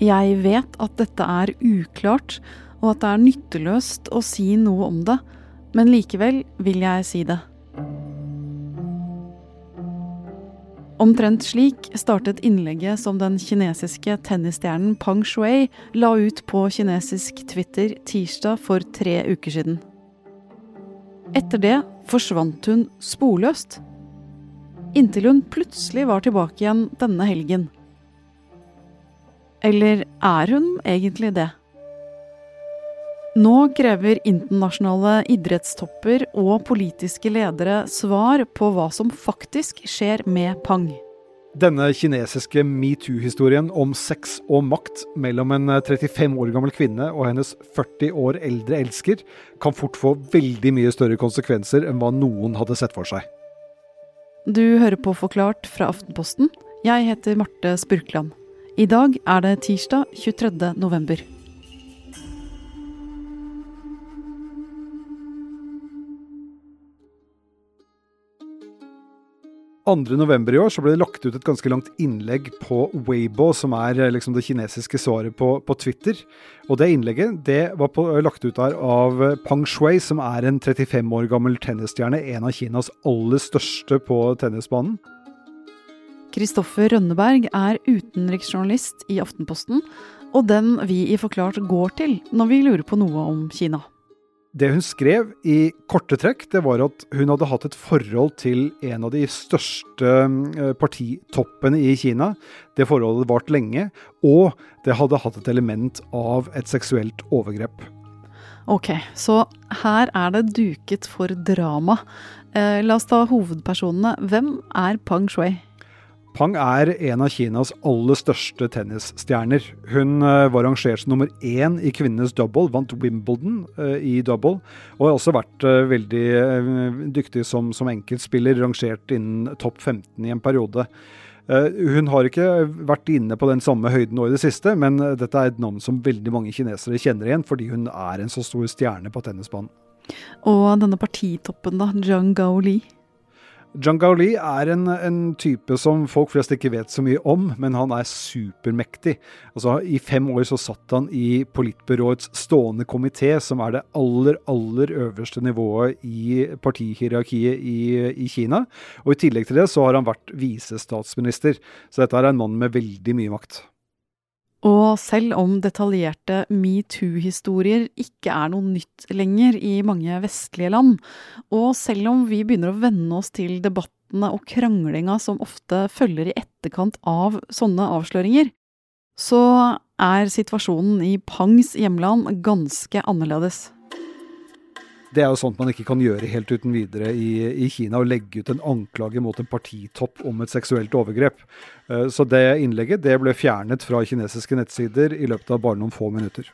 Jeg vet at dette er uklart, og at det er nytteløst å si noe om det, men likevel vil jeg si det. Omtrent slik startet innlegget som den kinesiske tennisstjernen Pang Shui la ut på kinesisk Twitter tirsdag for tre uker siden. Etter det forsvant hun sporløst. Inntil hun plutselig var tilbake igjen denne helgen. Eller er hun egentlig det? Nå krever internasjonale idrettstopper og politiske ledere svar på hva som faktisk skjer med Pang. Denne kinesiske metoo-historien om sex og makt mellom en 35 år gammel kvinne og hennes 40 år eldre elsker, kan fort få veldig mye større konsekvenser enn hva noen hadde sett for seg. Du hører på Forklart fra Aftenposten. Jeg heter Marte Spurkland. I dag er det tirsdag 23. november. 2.11. i år så ble det lagt ut et ganske langt innlegg på Weibo, som er eh, liksom det kinesiske svaret på, på, Twitter. Og det innlegget det var på, lagt ut der av eh, Pang Shui, som er en 35 år gammel tennisstjerne. En av Kinas aller største på tennisbanen. Kristoffer Rønneberg er utenriksjournalist i Aftenposten, og den vi i Forklart går til når vi lurer på noe om Kina. Det hun skrev i korte trekk, det var at hun hadde hatt et forhold til en av de største eh, partitoppene i Kina. Det forholdet vart lenge, og det hadde hatt et element av et seksuelt overgrep. Ok, så her er det duket for drama. Eh, la oss ta hovedpersonene. Hvem er Pang Shui? Pang er en av Kinas aller største tennisstjerner. Hun eh, var rangert som nummer én i kvinnenes double, vant Wimbledon uh, i double, og har også vært uh, veldig dyktig som, som, enkeltspiller, rangert innen topp 15 i en periode. Hun har ikke vært inne på den samme høyden nå i det siste, men dette er et navn som veldig mange kinesere kjenner igjen, fordi hun er en så stor stjerne på tennisbanen. Og denne partitoppen, da, Zhang Gaoli? Zhang Gaoli er en, en, type som folk flest ikke vet så mye om, men han er supermektig. Altså, I fem år så satt han i politbyråets stående komité, som er det aller, aller øverste nivået i partihierarkiet i, i, Kina. Og i tillegg til det så har han vært visestatsminister. Så dette er en mann med veldig mye makt. Og selv om detaljerte metoo-historier ikke er noe nytt lenger i mange vestlige land, og selv om vi begynner å venne oss til debattene og kranglinga som ofte følger i etterkant av sånne avsløringer, så er situasjonen i Pangs hjemland ganske annerledes. Det er jo sånt man ikke kan gjøre helt uten videre i, i Kina, å legge ut en anklage mot en partitopp om et seksuelt overgrep. Eh, så det innlegget det ble fjernet fra kinesiske nettsider i løpet av bare noen få minutter.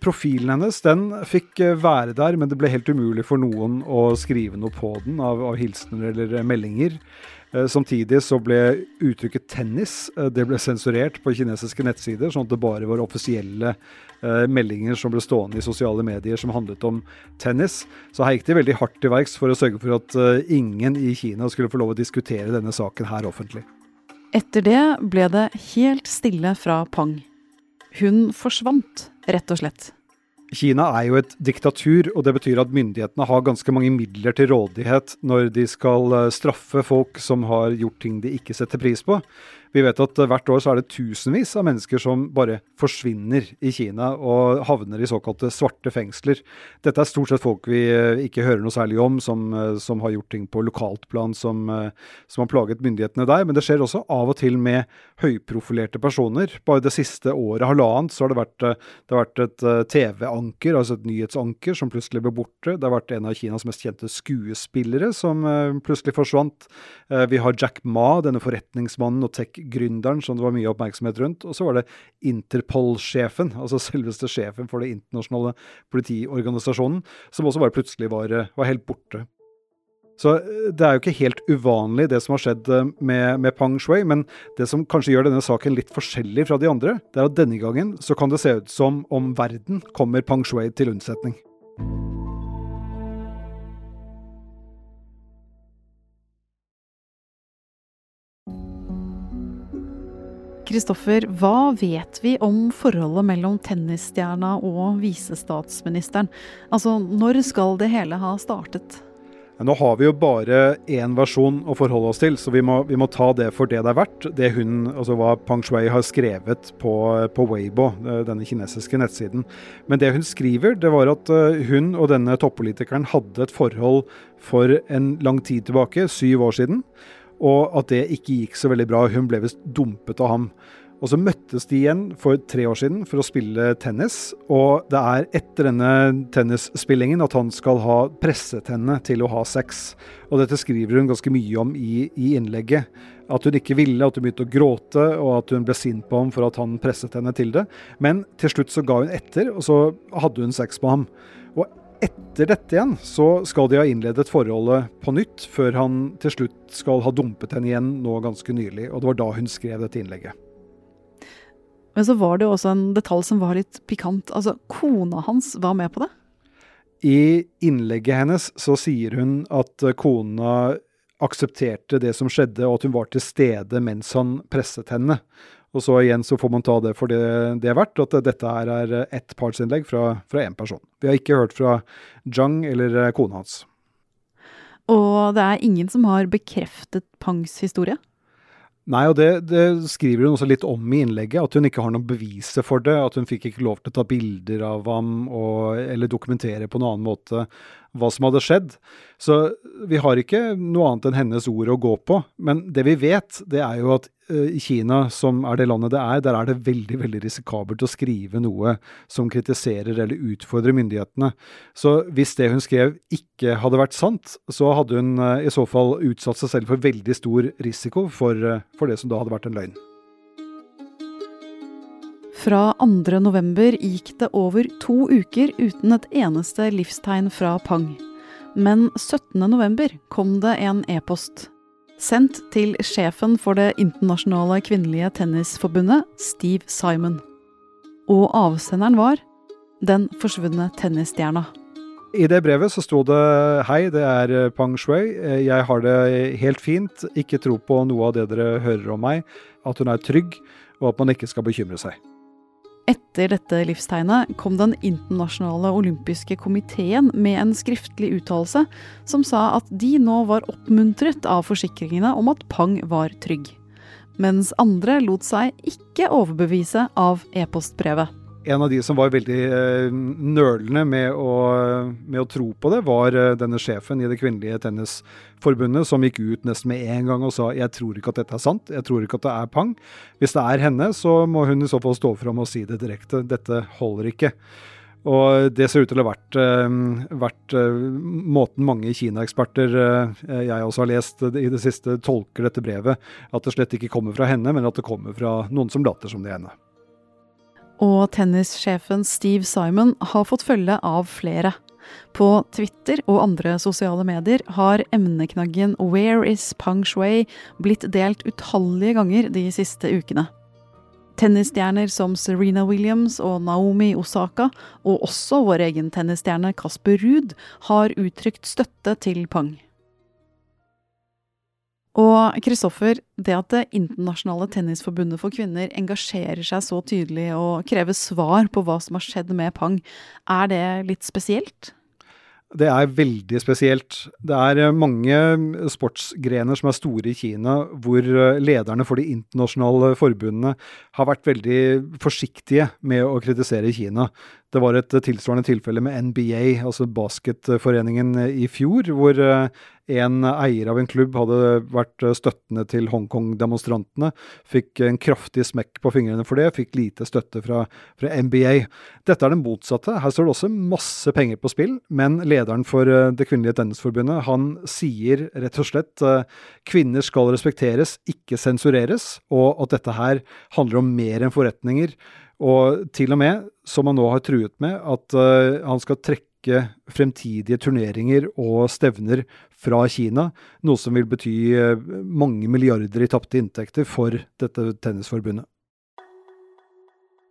Profilen hennes den fikk eh, være der, men det ble helt umulig for noen å skrive noe på den av, av hilsener eller meldinger. Eh, samtidig så ble uttrykket 'tennis' eh, det ble sensurert på kinesiske nettsider, sånn at det bare var offisielle eh, meldinger som ble stående i sosiale medier som handlet om tennis. Så her gikk de veldig hardt til verks for å sørge for at ingen i Kina skulle få lov å diskutere denne saken her offentlig. Etter det ble det helt stille fra Pang. Hun forsvant, rett og slett. Kina er jo et diktatur, og det betyr at myndighetene har ganske mange midler til rådighet når de skal eh, straffe folk som har gjort ting de ikke setter pris på. Vi vet at hvert år så er det tusenvis av mennesker som bare forsvinner i Kina og havner i såkalte svarte fengsler. Dette er stort sett folk vi eh, ikke hører noe særlig om, som, eh, som har gjort ting på lokalt plan som, eh, som, har plaget myndighetene der. Men det skjer også av og til med høyprofilerte personer. Bare det siste året, halvannet, så har det vært, det har vært et TV-anker, altså et nyhetsanker, som plutselig ble borte. Det har vært en av Kinas mest kjente skuespillere som plutselig forsvant. Vi har Jack Ma, denne forretningsmannen og tech gründeren som det var mye oppmerksomhet rundt. Og så var det Interpol-sjefen, altså selveste sjefen for det internasjonale politiorganisasjonen, som også bare plutselig var, eh, var, helt borte. Så eh, det er jo ikke helt uvanlig det som har skjedd eh, med, med, Pang Shui, men det som kanskje gjør denne saken litt forskjellig fra de andre, det er at denne gangen så kan det se ut som om verden kommer Pang Shui til unnsetning. Kristoffer, hva vet vi om forholdet mellom tennisstjerna og visestatsministeren? Altså, når skal det hele ha startet? Nå har vi jo bare én versjon å forholde oss til, så vi må, vi må, ta det for det det er verdt. Det hun, altså hva Pang Shui har skrevet på, på, Weibo, eh, denne kinesiske nettsiden. Men det hun skriver, det var at eh, hun og denne toppolitikeren hadde et forhold for en lang tid tilbake, syv år siden. Og at det ikke gikk så veldig bra. Hun ble visst dumpet av ham. Og så møttes de igjen for tre år siden for å spille tennis. Og det er etter denne tennisspillingen at han skal ha presset henne til å ha sex. Og dette skriver hun ganske mye om i, i innlegget. At hun ikke ville, at hun begynte å gråte, og at hun ble sint på ham for at han presset henne til det. Men til slutt så ga hun etter, og så hadde hun sex med ham. Og etter dette igjen så skal de ha innledet forholdet på nytt, før han til slutt skal ha dumpet henne igjen nå ganske nylig. Og det var da hun skrev dette innlegget. Men så var det også en detalj som var litt pikant. Altså, kona hans var med på det? I innlegget hennes så sier hun at kona aksepterte det som skjedde, og at hun var til stede mens han presset henne. Og så igjen så får man ta det for det det er verdt, at dette her er ett partsinnlegg fra én person. Vi har ikke hørt fra Zhang eller kona hans. Og det er ingen som har bekreftet Pangs historie? Nei, og det, det, skriver hun også litt om i innlegget, at hun ikke har noen beviser for det. At hun fikk ikke lov til å ta bilder av ham og, eller dokumentere på noen annen måte hva som hadde skjedd. Så vi har ikke noe annet enn hennes ord å gå på. Men det vi vet, det er jo at uh, i Kina, som er det landet det er, der er det veldig veldig risikabelt å skrive noe som kritiserer eller utfordrer myndighetene. Så hvis det hun skrev ikke hadde vært sant, så hadde hun uh, i så fall utsatt seg selv for veldig stor risiko for, uh, for det som da hadde vært en løgn. Fra 2.11 gikk det over to uker uten et eneste livstegn fra Pang. Men 17.11 kom det en e-post. Sendt til sjefen for det internasjonale kvinnelige tennisforbundet, Steve Simon. Og avsenderen var den forsvunne tennisstjerna. I det brevet så sto det hei, det er Pang Shui. Jeg har det helt fint. Ikke tro på noe av det dere hører om meg. At hun er trygg, og at man ikke skal bekymre seg. Etter dette livstegnet kom Den internasjonale olympiske komiteen med en skriftlig uttalelse som sa at de nå var oppmuntret av forsikringene om at Pang var trygg. Mens andre lot seg ikke overbevise av e-postbrevet. En av de som var veldig uh, nølende med å, med å, tro på det, var uh, denne sjefen i det kvinnelige tennisforbundet, som gikk ut nesten med en gang og sa jeg tror ikke at dette er sant, jeg tror ikke at det er pang. Hvis det er henne, så må hun i så fall stå fram og si det direkte. Dette holder ikke. Og det ser ut til å ha vært, uh, vært måten mange Kina-eksperter jeg også har lest i det siste, tolker dette brevet. At det slett ikke kommer fra henne, men at det kommer fra noen som later som det er henne. Og tennissjefen Steve Simon har fått følge av flere. På Twitter og andre sosiale medier har emneknaggen 'Where is Pang Shui' blitt delt utallige ganger de siste ukene. Tennisstjerner som Serena Williams og Naomi Osaka, og også vår egen tennisstjerne Kasper Ruud, har uttrykt støtte til Pang. Og Kristoffer, det at Det internasjonale tennisforbundet for kvinner engasjerer seg så tydelig og krever svar på hva som har skjedd med Pang, er det litt spesielt? Det er veldig spesielt. Det er eh, mange sportsgrener som er store i Kina, hvor eh, lederne for de internasjonale forbundene har vært veldig forsiktige med å kritisere Kina. Det var et tilsvarende tilfelle med NBA, altså basketforeningen, i fjor, hvor eh, en eier av en klubb hadde vært støttende til Hongkong-demonstrantene. Fikk en kraftig smekk på fingrene for det, fikk lite støtte fra, fra, NBA. Dette er det motsatte. Her står det også masse penger på spill, men lederen for eh, Det kvinnelige tennisforbundet han sier rett og slett kvinner skal respekteres, ikke sensureres, og at dette her handler om mer enn forretninger. Og til og med, som han nå har truet med, at uh, han skal trekke fremtidige turneringer og stevner fra Kina, noe som vil bety uh, mange milliarder i tapte inntekter for dette tennisforbundet.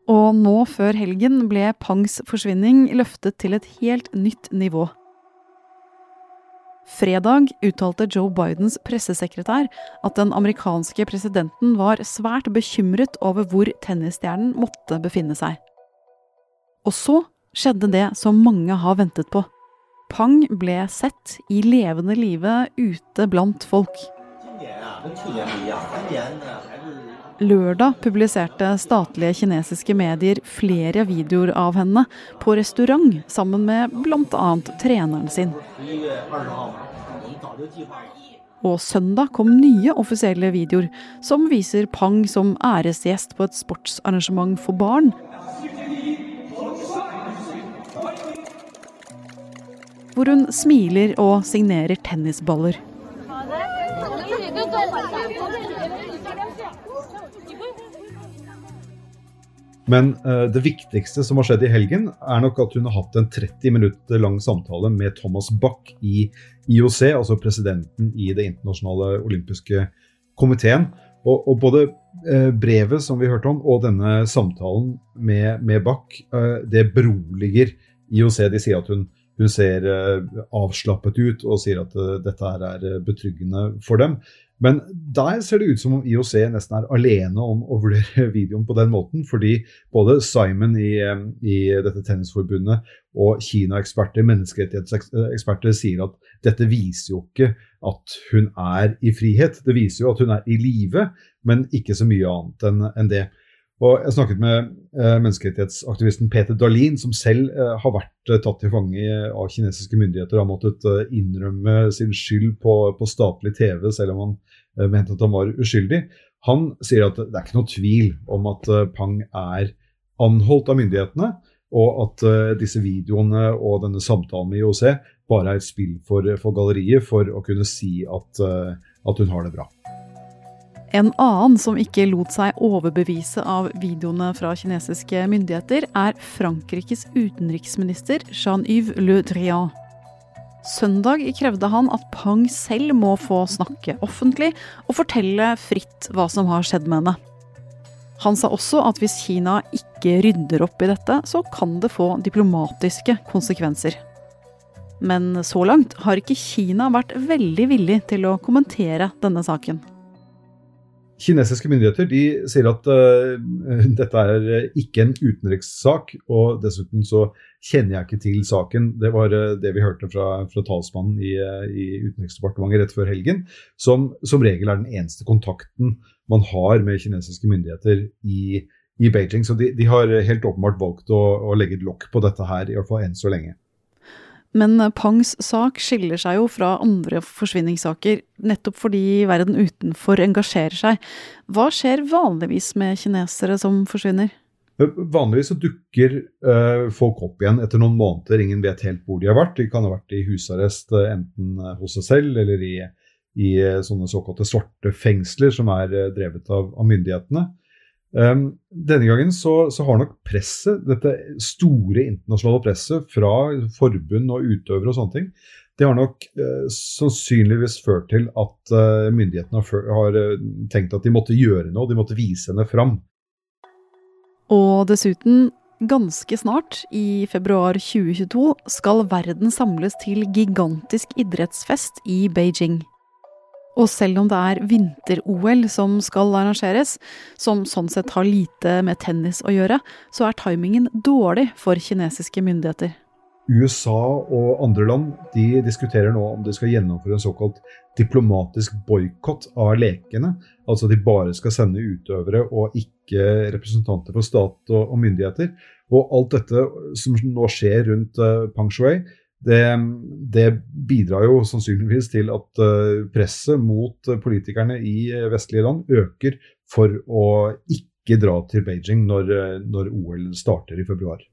Og nå før helgen ble Pangs forsvinning løftet til et helt nytt nivå. Fredag uttalte Joe Bidens pressesekretær at den amerikanske presidenten var svært bekymret over hvor tennisstjernen måtte befinne seg. Og så skjedde det som mange har ventet på. Pang ble sett i levende live ute blant folk. Lørdag publiserte statlige kinesiske medier flere videoer av henne på restaurant sammen med bl.a. treneren sin. Og søndag kom nye offisielle videoer som viser Pang som æresgjest på et sportsarrangement for barn. Hvor hun smiler og signerer tennisballer. Men uh, det viktigste som har skjedd i helgen, er nok at hun har hatt en 30 minutter lang samtale med Thomas Bach i IOC, altså presidenten i Det internasjonale olympiske komiteen. Og, og både uh, brevet som vi hørte om, og denne samtalen med, med Bach, uh, det beroliger IOC. De sier at hun, hun ser avslappet ut og sier at dette er betryggende for dem. Men der ser det ut som om IOC nesten er alene om å vurdere videoen på den måten. Fordi både Simon i, i dette tennisforbundet og Kina-eksperter, menneskerettighetseksperter, sier at dette viser jo ikke at hun er i frihet. Det viser jo at hun er i live, men ikke så mye annet enn en det. Og Jeg snakket med eh, menneskerettighetsaktivisten Peter Dahlin, som selv eh, har vært eh, tatt til fange av kinesiske myndigheter og har måttet innrømme sin skyld på, på statlig TV, selv om han mente at han var uskyldig. Han sier at det er ikke noe tvil om at Pang er anholdt av myndighetene, og at disse videoene og denne samtalen med IOC bare er et spill for, for galleriet for å kunne si at, at hun har det bra. En annen som ikke lot seg overbevise av videoene fra kinesiske myndigheter, er Frankrikes utenriksminister Jean-Yves Le Drian. Søndag krevde han at Pang selv må få snakke offentlig og fortelle fritt hva som har skjedd med henne. Han sa også at hvis Kina ikke rydder opp i dette, så kan det få diplomatiske konsekvenser. Men så langt har ikke Kina vært veldig villig til å kommentere denne saken. Kinesiske myndigheter de sier at uh, dette er ikke en utenrikssak, og dessuten så kjenner jeg ikke til saken. Det var uh, det vi hørte fra, fra talsmannen i, uh, i, Utenriksdepartementet rett før helgen, som som regel er den eneste kontakten man har med kinesiske myndigheter i, i Beijing. Så de, de, har helt åpenbart valgt å, å legge et lokk på dette her, i hvert fall enn så lenge. Men Pangs sak skiller seg jo fra andre forsvinningssaker, nettopp fordi verden utenfor engasjerer seg. Hva skjer vanligvis med kinesere som forsvinner? Eh, vanligvis så dukker uh, folk opp igjen etter noen måneder. Ingen vet helt hvor de har vært. De kan ha vært i husarrest enten hos seg selv eller i, i sånne såkalte svarte fengsler som er drevet av, av myndighetene. Um, denne gangen så, så, har nok presset, dette store internasjonale presset fra forbund og utøvere og sånne ting, det har nok uh, sannsynligvis ført til at uh, myndighetene har, har uh, tenkt at de måtte gjøre noe, de måtte vise henne fram. Og dessuten, ganske snart, i februar 2022, skal verden samles til gigantisk idrettsfest i Beijing. Og selv om det er vinter-OL som skal arrangeres, som sånn sett har lite med tennis å gjøre, så er timingen dårlig for kinesiske myndigheter. USA og andre land de diskuterer nå om de skal gjennomføre en såkalt diplomatisk boikott av lekene. Altså at de bare skal sende utøvere og ikke representanter for stat og, myndigheter. Og alt dette som nå skjer rundt uh, Pang Shui, det, det, bidrar jo sannsynligvis til at eh, presset mot politikerne i eh, vestlige land øker for å ikke dra til Beijing når, eh, når OL starter i februar.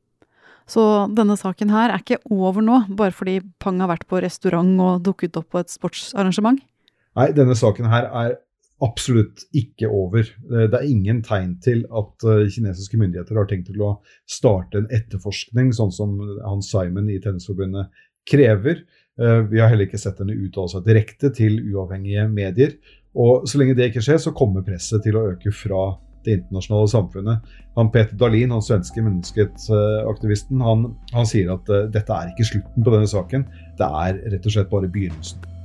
Så denne saken her er ikke over nå, bare fordi Pang har vært på restaurant og dukket opp på et sportsarrangement? Nei, denne saken her er absolutt ikke over. Det er ingen tegn til at kinesiske myndigheter har tenkt til å starte en etterforskning, sånn som Hans Simon i Tennisforbundet krever. Eh, vi har heller ikke sett henne uttale seg direkte til uavhengige medier. Og så lenge det ikke skjer, så kommer presset til å øke fra det internasjonale samfunnet. Han Peter Dahlin, han svenske menneskerettsaktivisten, han, han sier at uh, dette er ikke slutten på denne saken. Det er rett og slett bare begynnelsen.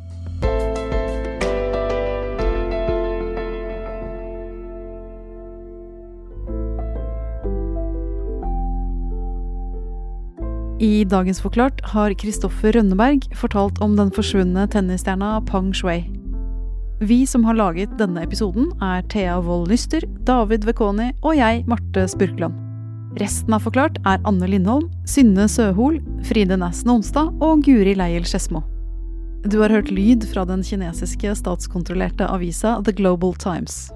I dagens Forklart har Kristoffer Rønneberg fortalt om den forsvunne tennisstjerna Pang Shui. Vi som har laget denne episoden, er Thea Wold Nyster, David Vekoni og jeg, Marte Spurkland. Resten av Forklart er Anne Lindholm, Synne Søhol, Fride Næssen Onsdag og Guri Leiel Skedsmo. Du har hørt lyd fra den kinesiske statskontrollerte avisa The Global Times.